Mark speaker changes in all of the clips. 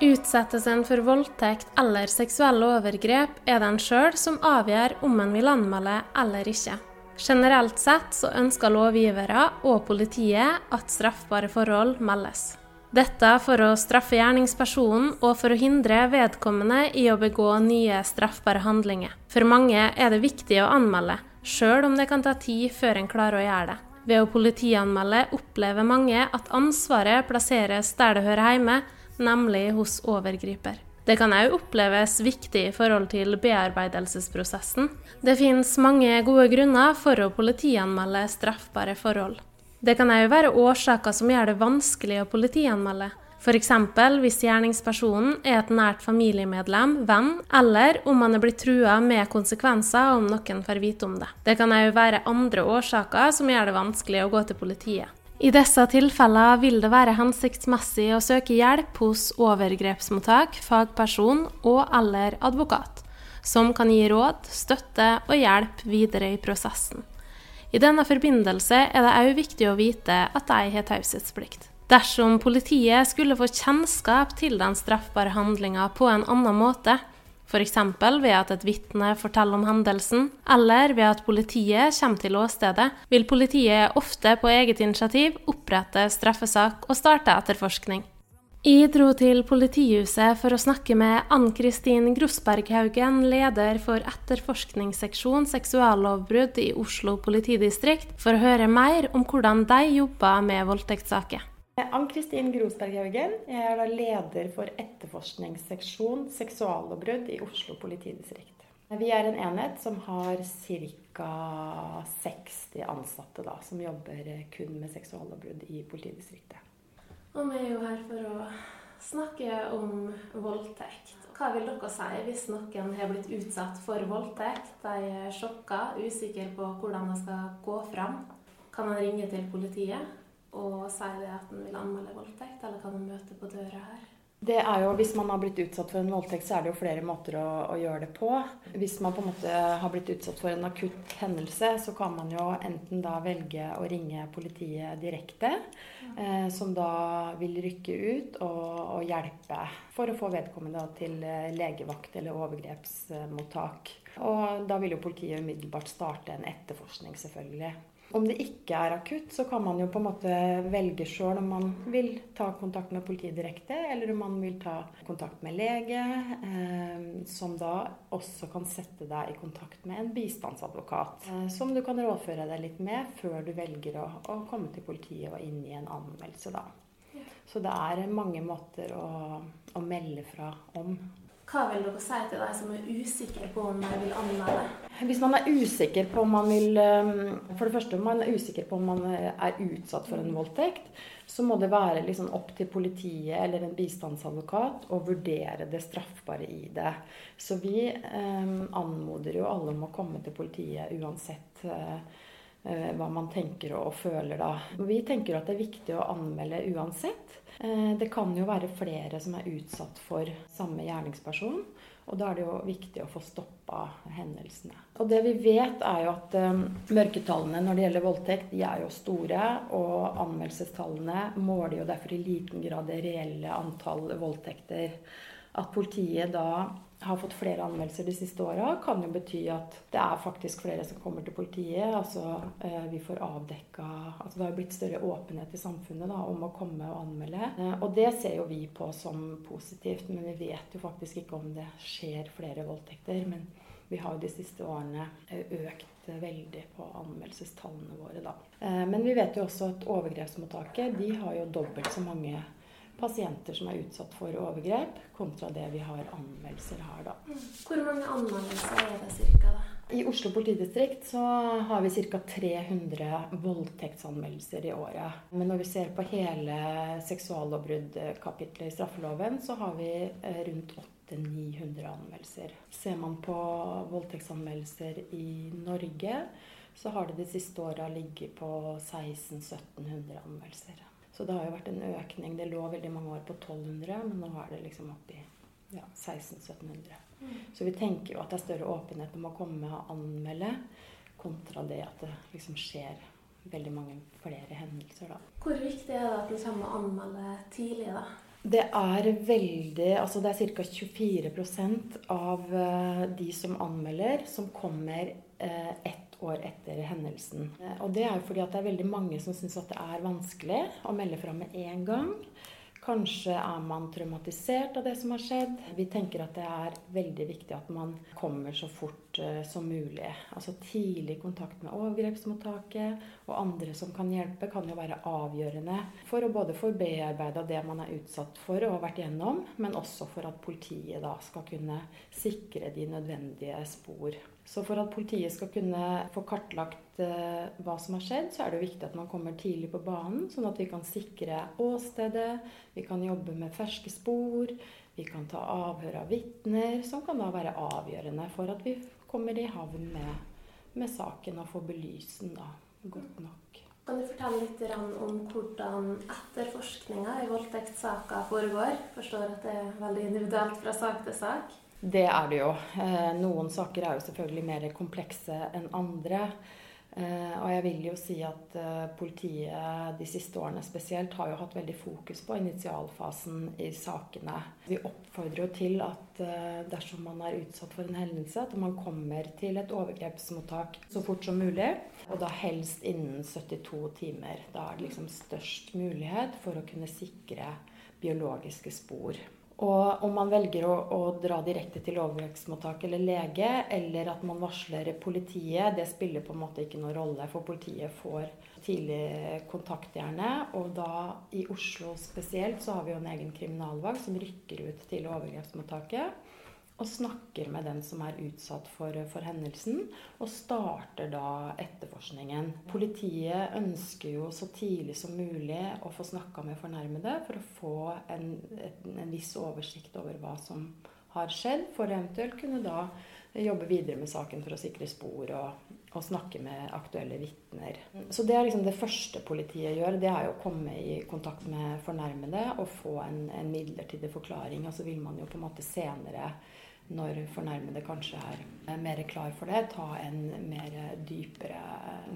Speaker 1: Utsettes en for voldtekt eller seksuelle overgrep, er det en sjøl som avgjør om en vil anmelde eller ikke. Generelt sett så ønsker lovgivere og politiet at straffbare forhold meldes. Dette for å straffe gjerningspersonen og for å hindre vedkommende i å begå nye straffbare handlinger. For mange er det viktig å anmelde, sjøl om det kan ta tid før en klarer å gjøre det. Ved å politianmelde opplever mange at ansvaret plasseres der det hører hjemme, nemlig hos overgriper. Det kan òg oppleves viktig i forhold til bearbeidelsesprosessen. Det finnes mange gode grunner for å politianmelde straffbare forhold. Det kan òg være årsaker som gjør det vanskelig å politianmelde. F.eks. hvis gjerningspersonen er et nært familiemedlem, venn, eller om man er blitt trua med konsekvenser om noen får vite om det. Det kan òg være andre årsaker som gjør det vanskelig å gå til politiet. I disse tilfellene vil det være hensiktsmessig å søke hjelp hos overgrepsmottak, fagperson og eller advokat, som kan gi råd, støtte og hjelp videre i prosessen. I denne forbindelse er det òg viktig å vite at de har taushetsplikt. Dersom politiet skulle få kjennskap til den straffbare handlinga på en annen måte, F.eks. ved at et vitne forteller om hendelsen, eller ved at politiet kommer til åstedet, vil politiet ofte på eget initiativ opprette straffesak og starte etterforskning. Jeg dro til politihuset for å snakke med Ann-Kristin Grosberghaugen, leder for etterforskningsseksjon seksuallovbrudd i Oslo politidistrikt, for å høre mer om hvordan de jobber med voldtektssaker.
Speaker 2: Ann-Kristin Grosberg Haugen. Jeg er da leder for etterforskningsseksjon seksuallovbrudd i Oslo politidistrikt. Vi er en enhet som har ca. 60 ansatte da, som jobber kun med seksuallovbrudd i politidistriktet.
Speaker 1: Og vi er jo her for å snakke om voldtekt. Hva vil dere si hvis noen har blitt utsatt for voldtekt? De er sjokka, usikre på hvordan de skal gå fram. Kan man ringe til politiet? Og si det at en vil anmelde voldtekt, eller kan en møte på døra her?
Speaker 2: Det er jo, Hvis man har blitt utsatt for en voldtekt, så er det jo flere måter å, å, gjøre det på. Hvis man på en måte har blitt utsatt for en akutt hendelse, så kan man jo enten da velge å ringe politiet direkte, eh, som da vil rykke ut og, og, hjelpe for å få vedkommende til eh, legevakt eller overgrepsmottak. Og da vil jo politiet umiddelbart starte en etterforskning, selvfølgelig. Om det ikke er akutt, så kan man jo på en måte velge sjøl om man vil ta kontakt med politiet direkte, eller om man vil ta kontakt med lege, eh, som da også kan sette deg i kontakt med en bistandsadvokat. Eh, som du kan rådføre deg litt med før du velger å, å komme til politiet og inn i en anmeldelse, da. Så det er mange måter å, å melde fra om.
Speaker 1: Hva vil dere si til de som er usikre på om de vil anmelde?
Speaker 2: Hvis man er usikker på om man vil um, For det første, om man er usikker på om man er utsatt for en voldtekt, så må det være liksom opp til politiet eller en bistandsadvokat å vurdere det straffbare i det. Så vi eh, anmoder jo alle om å komme til politiet uansett uh, hva man tenker og føler da. Vi tenker at det er viktig å anmelde uansett. Eh, det kan jo være flere som er utsatt for samme gjerningsperson. Og da er det jo viktig å få stoppa hendelsene. Og det vi vet, er jo at um, mørketallene når det gjelder voldtekt, de er jo store. Og anmeldelsestallene måler jo derfor i liten grad det reelle antall voldtekter. At politiet da har fått flere anmeldelser de siste åra, kan jo bety at det er faktisk flere som kommer til politiet. Altså eh, vi får avdekka altså Det har blitt større åpenhet i samfunnet da, om å komme og anmelde. Eh, og det ser jo vi på som positivt, men vi vet jo faktisk ikke om det skjer flere voldtekter. Men vi har jo de siste årene eh, økt veldig på anmeldelsestallene våre, da. Men vi vet jo også at overgrepsmottaket de har jo dobbelt så mange pasienter som er utsatt for overgrep, kontra det vi har anmeldelser her, da.
Speaker 1: Hvor mange anmeldelser er det cirka.
Speaker 2: I Oslo politidistrikt så har vi ca. 300 voldtektsanmeldelser i året. Men når vi ser på hele seksuallovbruddkapitlet i straffeloven, så har vi eh, rundt 800-900 anmeldelser. Ser man på voldtektsanmeldelser i Norge, så har det de siste åra ligget på 1600-1700 anmeldelser. Så det har jo vært en økning. Det lå veldig mange år på 1200, men nå er det liksom opp i ja, 1600-1700. Mm. Så vi tenker jo at det er større åpenhet om å komme og anmelde, kontra det at det liksom skjer veldig mange flere hendelser, da.
Speaker 1: Hvor viktig er det at du kommer og anmelder tidlig, da?
Speaker 2: Det er veldig Altså det er ca. 24% av eh, de som anmelder, som kommer eh, ett år etter hendelsen. Eh, og det er jo fordi at det er veldig mange som syns at det er vanskelig å melde fra med en gang. Kanskje er man traumatisert av det som har skjedd. Vi tenker at det er veldig viktig at man kommer så fort som mulig. Altså tidlig kontakt med overgrepsmottaket og andre som kan hjelpe, kan jo være avgjørende for å både få bearbeida det man er utsatt for og har vært gjennom, men også for at politiet da skal kunne sikre de nødvendige spor. Så for at politiet skal kunne få kartlagt eh, hva som har skjedd, så er det viktig at man kommer tidlig på banen, sånn at vi kan sikre åstedet, vi kan jobbe med ferske spor, vi kan ta avhør av vitner, som kan da være avgjørende for at vi kommer i havn med, med saken og får belyst den da godt nok.
Speaker 1: Kan du fortelle litt om hvordan etterforskninga i voldtektssaker foregår? Forstår at det er veldig individuelt fra sak til sak.
Speaker 2: Det er det jo. Eh, noen saker er jo selvfølgelig mer komplekse enn andre. Eh, og jeg vil jo si at eh, politiet de siste årene spesielt har jo hatt veldig fokus på initialfasen i sakene. Vi oppfordrer jo til at dersom man er utsatt for en hendelse, at man kommer til et overgrepsmottak så fort som mulig. Og da helst innen 72 timer. Da er det liksom størst mulighet for å kunne sikre biologiske spor. Og om man velger å, å dra direkte til overgrepsmottak eller lege, eller at man varsler politiet, det spiller på en måte ikke noen rolle. For politiet får tidlig kontakt gjerne. Og da i Oslo spesielt så har vi jo en egen kriminalvakt som rykker ut til overgrepsmottaket og snakker med den som er utsatt for, for, hendelsen, og starter da etterforskningen. Politiet ønsker jo så tidlig som mulig å få snakka med fornærmede for å få en, en, viss oversikt over hva som har skjedd, for eventuelt kunne da jobbe videre med saken for å sikre spor og, og snakke med aktuelle vitner. Så det er liksom det første politiet gjør. Det er jo å komme i kontakt med fornærmede og få en, en midlertidig forklaring. Og så vil man jo på en måte senere når fornærmede kanskje er mer klar for det, ta en mer dypere,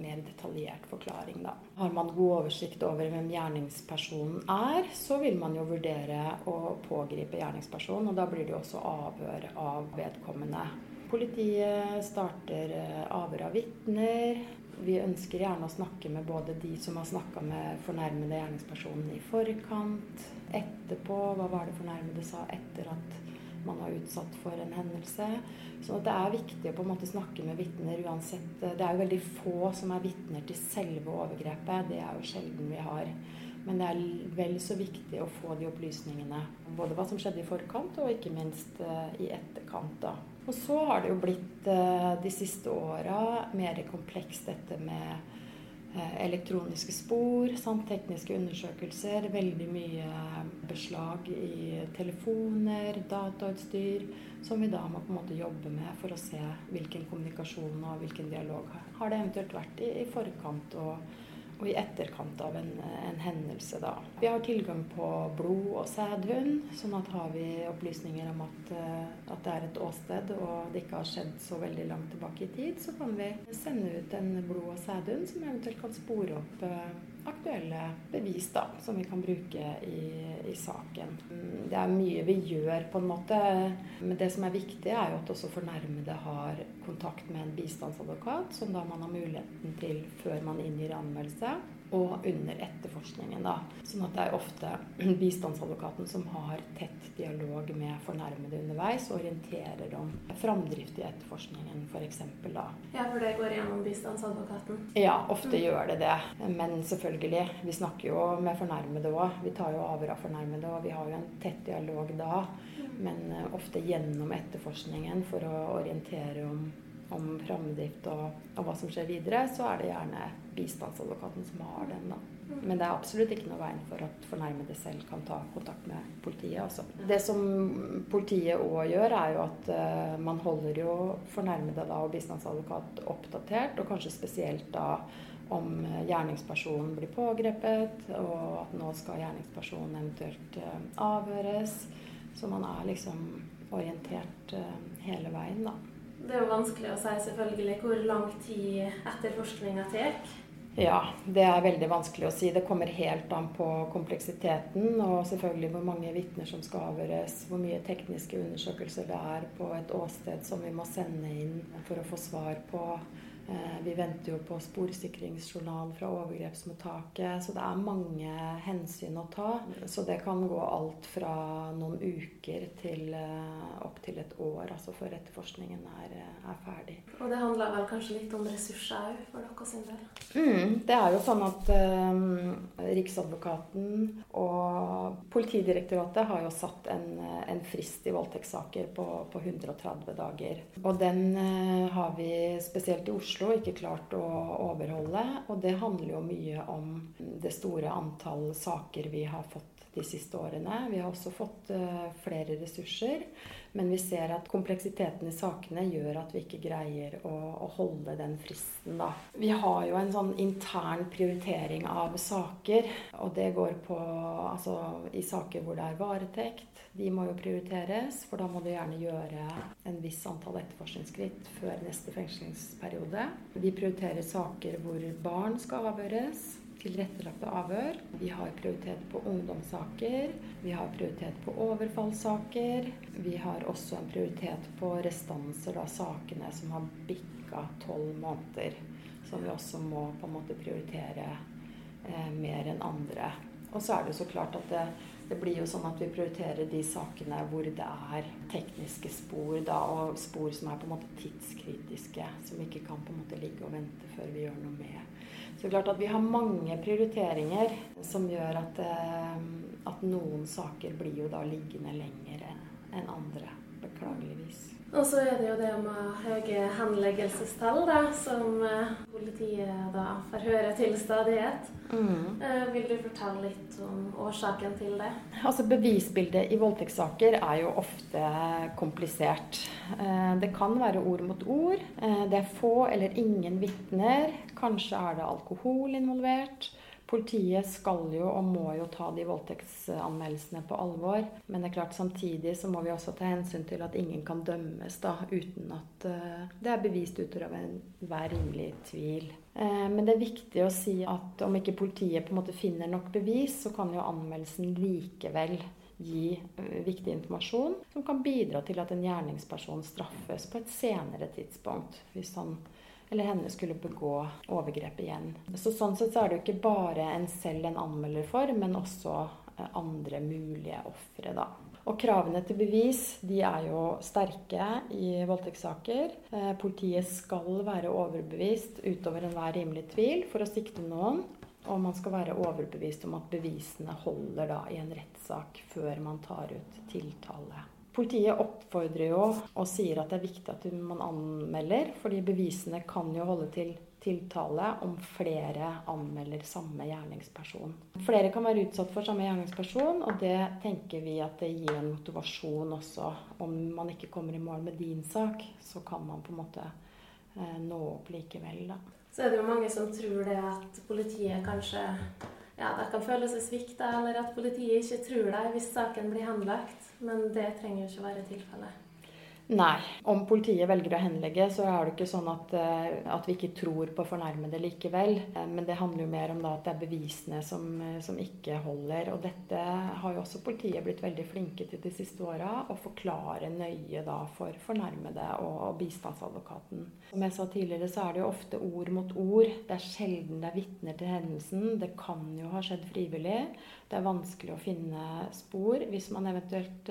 Speaker 2: mer detaljert forklaring. Da. Har man god oversikt over hvem gjerningspersonen er, så vil man jo vurdere å pågripe gjerningspersonen, og da blir det jo også avhør av vedkommende. Politiet starter eh, avhør av vitner. Vi ønsker gjerne å snakke med både de som har snakka med fornærmede gjerningspersonen i forkant, etterpå, hva var det fornærmede sa etter at man er utsatt for en hendelse. Så det er viktig å på en måte snakke med vitner uansett. Det er jo veldig få som er vitner til selve overgrepet. Det er jo sjelden vi har. Men det er vel så viktig å få de opplysningene. Både hva som skjedde i forkant, og ikke minst uh, i etterkant. da. Og så har det jo blitt uh, de siste åra mer komplekst dette med Eh, elektroniske spor samt tekniske undersøkelser. Veldig mye beslag i telefoner, datautstyr, som vi da må på en måte jobbe med for å se hvilken kommunikasjon og hvilken dialog har det eventuelt vært i, i forkant og og i etterkant av en, en, hendelse. Da. Vi har tilgang på blod og sædhund, sånn at har vi opplysninger om at, eh, at, det er et åsted og det ikke har skjedd så veldig langt tilbake i tid, så kan vi sende ut en blod- og sædhund som eventuelt kan spore opp uh, aktuelle bevis da, som vi kan bruke i, i, saken. Det er mye vi gjør, på en måte. Men det som er viktig, er jo at også fornærmede har kontakt med en bistandsadvokat, som da man har muligheten til før man inngir anmeldelse og under etterforskningen. Da. Sånn at det er ofte bistandsadvokaten som har tett dialog med fornærmede underveis og orienterer om framdrift i etterforskningen f.eks.
Speaker 1: da. Ja, for det går gjennom bistandsadvokaten?
Speaker 2: Ja, ofte mm. gjør det det. Men selvfølgelig, vi snakker jo med fornærmede òg. Vi tar jo avhør av fornærmede, og vi har jo en tett dialog da. Mm. Men eh, ofte gjennom etterforskningen for å orientere om om framdrift og, og, hva som skjer videre, så er det gjerne bistandsadvokaten som har den. da. Men det er absolutt ikke noe veien for at fornærmede selv kan ta kontakt med politiet. Også. Det som politiet òg gjør, er jo at uh, man holder jo fornærmede da, og bistandsadvokat oppdatert, og kanskje spesielt da om gjerningspersonen blir pågrepet, og at nå skal gjerningspersonen eventuelt uh, avhøres. Så man er liksom orientert uh, hele veien, da.
Speaker 1: Det er jo vanskelig å si selvfølgelig hvor lang tid etterforskninga tar.
Speaker 2: Ja, det er veldig vanskelig å si. Det kommer helt an på kompleksiteten og selvfølgelig hvor mange vitner som skal avhøres, hvor mye tekniske undersøkelser det er på et åsted som vi må sende inn for å få svar på. Eh, vi venter jo på sporsikringsjournal fra overgrepsmottaket, så det er mange hensyn å ta. Så det kan gå alt fra noen uker til eh, opptil et år, altså før etterforskningen er, eh, er, ferdig.
Speaker 1: Og det handler vel kanskje litt om ressurser òg, for dere sin del?
Speaker 2: Mm, det er jo sånn at um, Riksadvokaten og Politidirektoratet har jo satt en, en frist i voldtektssaker på, på, 130 dager. Og den uh, har vi spesielt i Oslo Oslo ikke klart å overholde. Og det handler jo mye om det store antall saker vi har fått de siste årene. Vi har også fått uh, flere ressurser. Men vi ser at kompleksiteten i sakene gjør at vi ikke greier å holde den fristen, da. Vi har jo en sånn intern prioritering av saker. Og det går på altså i saker hvor det er varetekt de må jo prioriteres, for da må du gjerne gjøre en viss antall etterforskningsskritt før neste fengslingsperiode. Vi prioriterer saker hvor barn skal avhøres. Tilrettelagte avhør. Vi har prioritet på ungdomssaker. Vi har prioritet på overfallssaker. Vi har også en prioritet på restanser av sakene som har bikka tolv måneder. Som vi også må på en måte prioritere eh, mer enn andre. Og så er det så klart at det, det blir jo sånn at vi prioriterer de sakene hvor det er tekniske spor, da, og spor som er på en måte tidskritiske, som ikke kan på en måte ligge og vente før vi gjør noe med. Så det er klart at vi har mange prioriteringer som gjør at, eh, at noen saker blir jo da liggende lenger enn andre, beklageligvis.
Speaker 1: Og så er det jo det med høye henleggelsestall, da, som eh, politiet da får høre til stadighet. Mm. Eh, vil du fortelle litt om årsaken til det?
Speaker 2: Altså Bevisbildet i voldtektssaker er jo ofte komplisert. Eh, det kan være ord mot ord. Det er få eller ingen vitner. Kanskje er det alkohol involvert. Politiet skal jo og må jo ta de voldtektsanmeldelsene på alvor. Men det er klart samtidig så må vi også ta hensyn til at ingen kan dømmes da uten at uh, det er bevist utover enhver rimelig tvil. Uh, men det er viktig å si at om ikke politiet på en måte finner nok bevis, så kan jo anmeldelsen likevel gi uh, viktig informasjon som kan bidra til at en gjerningsperson straffes på et senere tidspunkt. hvis han eller henne skulle begå overgrep igjen. Så Sånn sett så er det jo ikke bare en selv en anmelder for, men også eh, andre mulige ofre, da. Og kravene til bevis de er jo sterke i voldtektssaker. Eh, politiet skal være overbevist utover enhver rimelig tvil for å sikte noen. Og man skal være overbevist om at bevisene holder da i en rettssak før man tar ut tiltale. Politiet oppfordrer jo og sier at det er viktig at man anmelder, fordi bevisene kan jo holde til tiltale om flere anmelder samme gjerningsperson. Flere kan være utsatt for samme gjerningsperson, og det tenker vi at det gir en motivasjon også. Om man ikke kommer i mål med din sak, så kan man på en måte eh, nå opp likevel, da.
Speaker 1: Så er det jo mange som tror det at politiet kanskje ja, det kan føle seg svikta, eller at politiet ikke tror deg hvis saken blir henlagt. Men det trenger jo ikke være tilfellet.
Speaker 2: Nei. Om politiet velger å henlegge, så er det ikke sånn at, eh, at vi ikke tror på fornærmede likevel. Eh, men det handler jo mer om at det er bevisene som, eh, som, ikke holder. Og dette har jo også politiet blitt veldig flinke til de siste åra. Å forklare nøye da for fornærmede og, og, bistandsadvokaten. Som jeg sa tidligere, så er det jo ofte ord mot ord. Det er sjelden det er vitner til hendelsen. Det kan jo ha skjedd frivillig. Det er vanskelig å finne spor hvis man eventuelt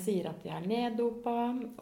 Speaker 2: sier at de er neddopa,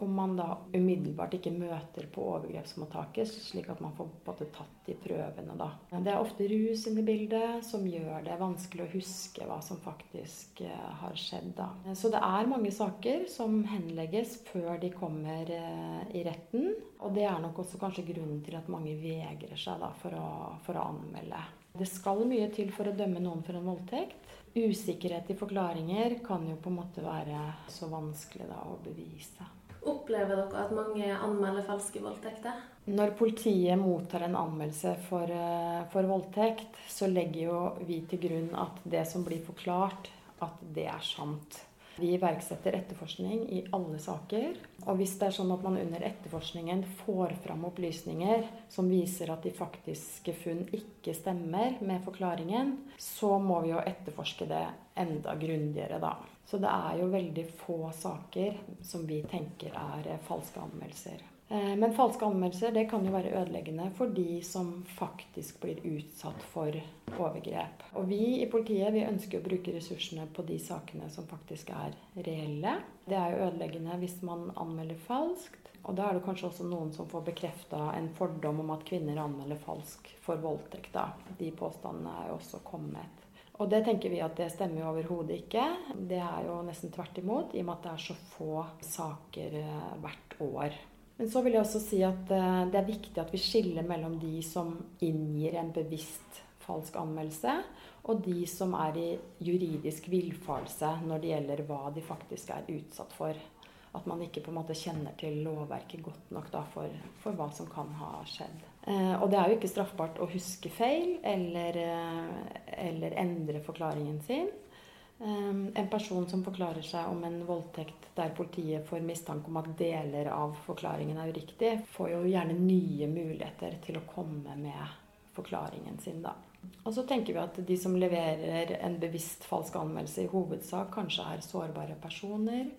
Speaker 2: om man da umiddelbart ikke møter på overgrepsmottaket, slik at man får både tatt de prøvene, da. Det er ofte rus inne i bildet som gjør det vanskelig å huske hva som faktisk eh, har skjedd, da. Så det er mange saker som henlegges før de kommer eh, i retten. Og det er nok også kanskje grunnen til at mange vegrer seg da, for, å, for å anmelde. Det skal mye til for å dømme noen for en voldtekt. Usikkerhet i forklaringer kan jo på en måte være så vanskelig da, å bevise.
Speaker 1: Opplever dere at mange anmelder falske voldtekter?
Speaker 2: Når politiet mottar en anmeldelse for, eh, for, voldtekt, så legger jo vi til grunn at det som blir forklart, at det er sant. Vi iverksetter etterforskning i alle saker. Og hvis det er sånn at man under etterforskningen får fram opplysninger som viser at de faktiske funn ikke stemmer med forklaringen, så må vi jo etterforske det enda grundigere, da. Så det er jo veldig få saker som vi tenker er falske anmeldelser. Eh, men falske anmeldelser det kan jo være ødeleggende for de som faktisk blir utsatt for overgrep. Og vi i politiet vi ønsker å bruke ressursene på de sakene som faktisk er reelle. Det er jo ødeleggende hvis man anmelder falskt. Og da er det kanskje også noen som får bekrefta en fordom om at kvinner anmelder falsk for voldtekt. Da. De påstandene er jo også kommet. Og det tenker vi at det stemmer jo overhodet ikke. Det er jo nesten tvert imot, i og med at det er så få saker eh, hvert år. Men så vil jeg også si at eh, det er viktig at vi skiller mellom de som inngir en bevisst falsk anmeldelse, og de som er i juridisk villfarelse når det gjelder hva de faktisk er utsatt for. At man ikke på en måte kjenner til lovverket godt nok da, for, for, hva som kan ha skjedd. Eh, og det er jo ikke straffbart å huske feil eller, eh, eller endre forklaringen sin. Ehm, en person som forklarer seg om en voldtekt der politiet får mistanke om at deler av forklaringen er uriktig, får jo gjerne nye muligheter til å komme med forklaringen sin, da. Og så tenker vi at de som leverer en bevisst falsk anmeldelse, i hovedsak kanskje er sårbare personer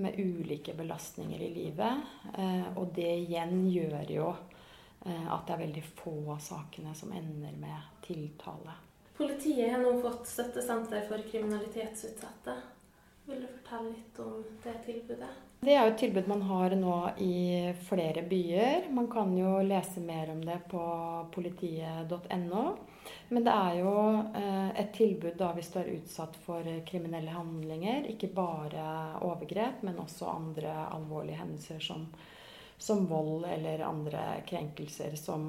Speaker 2: med ulike belastninger i livet. Eh, og det igjen gjør jo eh, at det er veldig få av sakene som ender med tiltale.
Speaker 1: Politiet har nå fått støttesenter for kriminalitetsutsatte. Vil du fortelle litt om det tilbudet?
Speaker 2: Det er jo et tilbud man har nå i flere byer. Man kan jo lese mer om det på politiet.no. Men det er jo eh, et tilbud da hvis du er utsatt for kriminelle handlinger. Ikke bare overgrep, men også andre alvorlige hendelser som som vold eller andre krenkelser som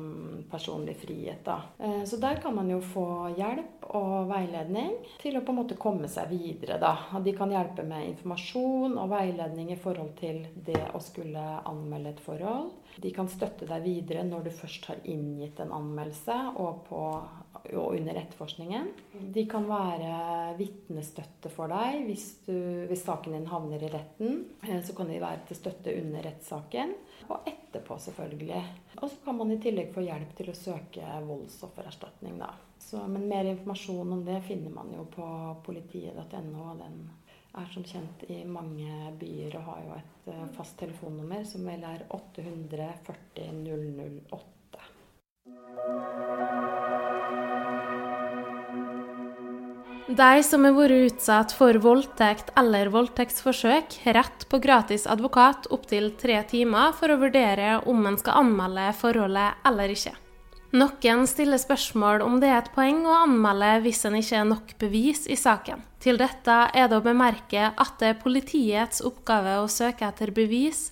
Speaker 2: personlig frihet. Da. Eh, så der kan man jo få hjelp og veiledning til å på en måte komme seg videre. Da. De kan hjelpe med informasjon og veiledning i forhold til det å skulle anmelde et forhold. De kan støtte deg videre når du først har inngitt en anmeldelse og på og under etterforskningen. De kan være vitnestøtte for deg hvis, du, hvis, saken din havner i retten. Eh, så kan de være til støtte under rettssaken, og etterpå, selvfølgelig. Og så kan man i tillegg få hjelp til å søke voldsoffererstatning, da. Så, men mer informasjon om det finner man jo på politiet.no. og Den er som kjent i mange byer og har jo et eh, fast telefonnummer som vel er 840 008.
Speaker 1: De som har vært utsatt for voldtekt eller voldtektsforsøk, har rett på gratis advokat opptil tre timer for å vurdere om en skal anmelde forholdet eller ikke. Noen stiller spørsmål om det er et poeng å anmelde hvis en ikke er nok bevis i saken. Til dette er det å bemerke at det er politiets oppgave å søke etter bevis,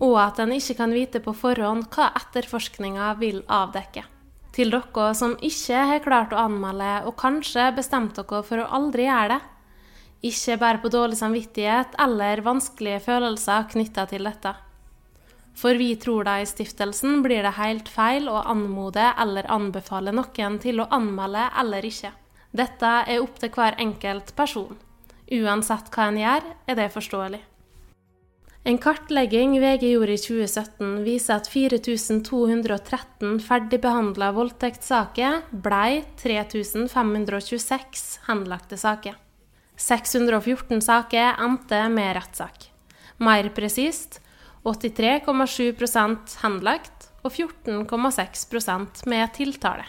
Speaker 1: og at en ikke kan vite på forhånd hva etterforskninga vil avdekke. Til dere som ikke har klart å anmelde, og kanskje bestemt dere for å aldri gjøre det. Ikke bare på dårlig samvittighet eller vanskelige følelser knytta til dette. For vi tror da i stiftelsen blir det helt feil å anmode eller anbefale noen til å anmelde eller ikke. Dette er opp til hver enkelt person. Uansett hva en gjør, er det forståelig. En kartlegging VG gjorde i 2017, viser at 4213 ferdigbehandla voldtektssaker blei 3526 henlagte saker. 614 saker endte med rettssak. Mer presist 83,7% henlagt og 14,6% med tiltale.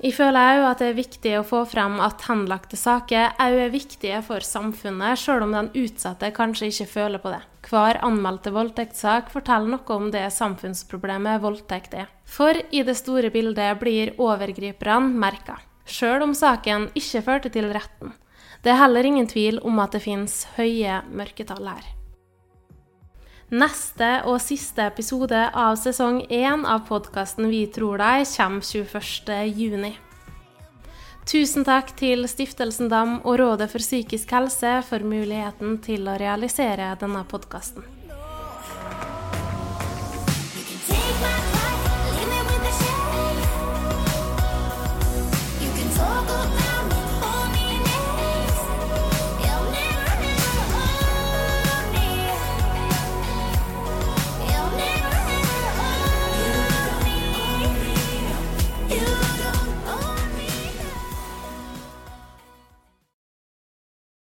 Speaker 1: Jeg føler òg at det er viktig å få frem at henlagte saker òg er viktige for samfunnet, sjøl om den utsatte kanskje ikke føler på det. Hver anmeldte voldtektssak forteller noe om det samfunnsproblemet voldtekt er. For i det store bildet blir overgriperne merka, sjøl om saken ikke førte til retten. Det er heller ingen tvil om at det finnes høye mørketall her. Neste og siste episode av sesong én av podkasten Vi tror deg kommer 21.6. Tusen takk til Stiftelsen DAM og Rådet for psykisk helse for muligheten til å realisere denne podkasten.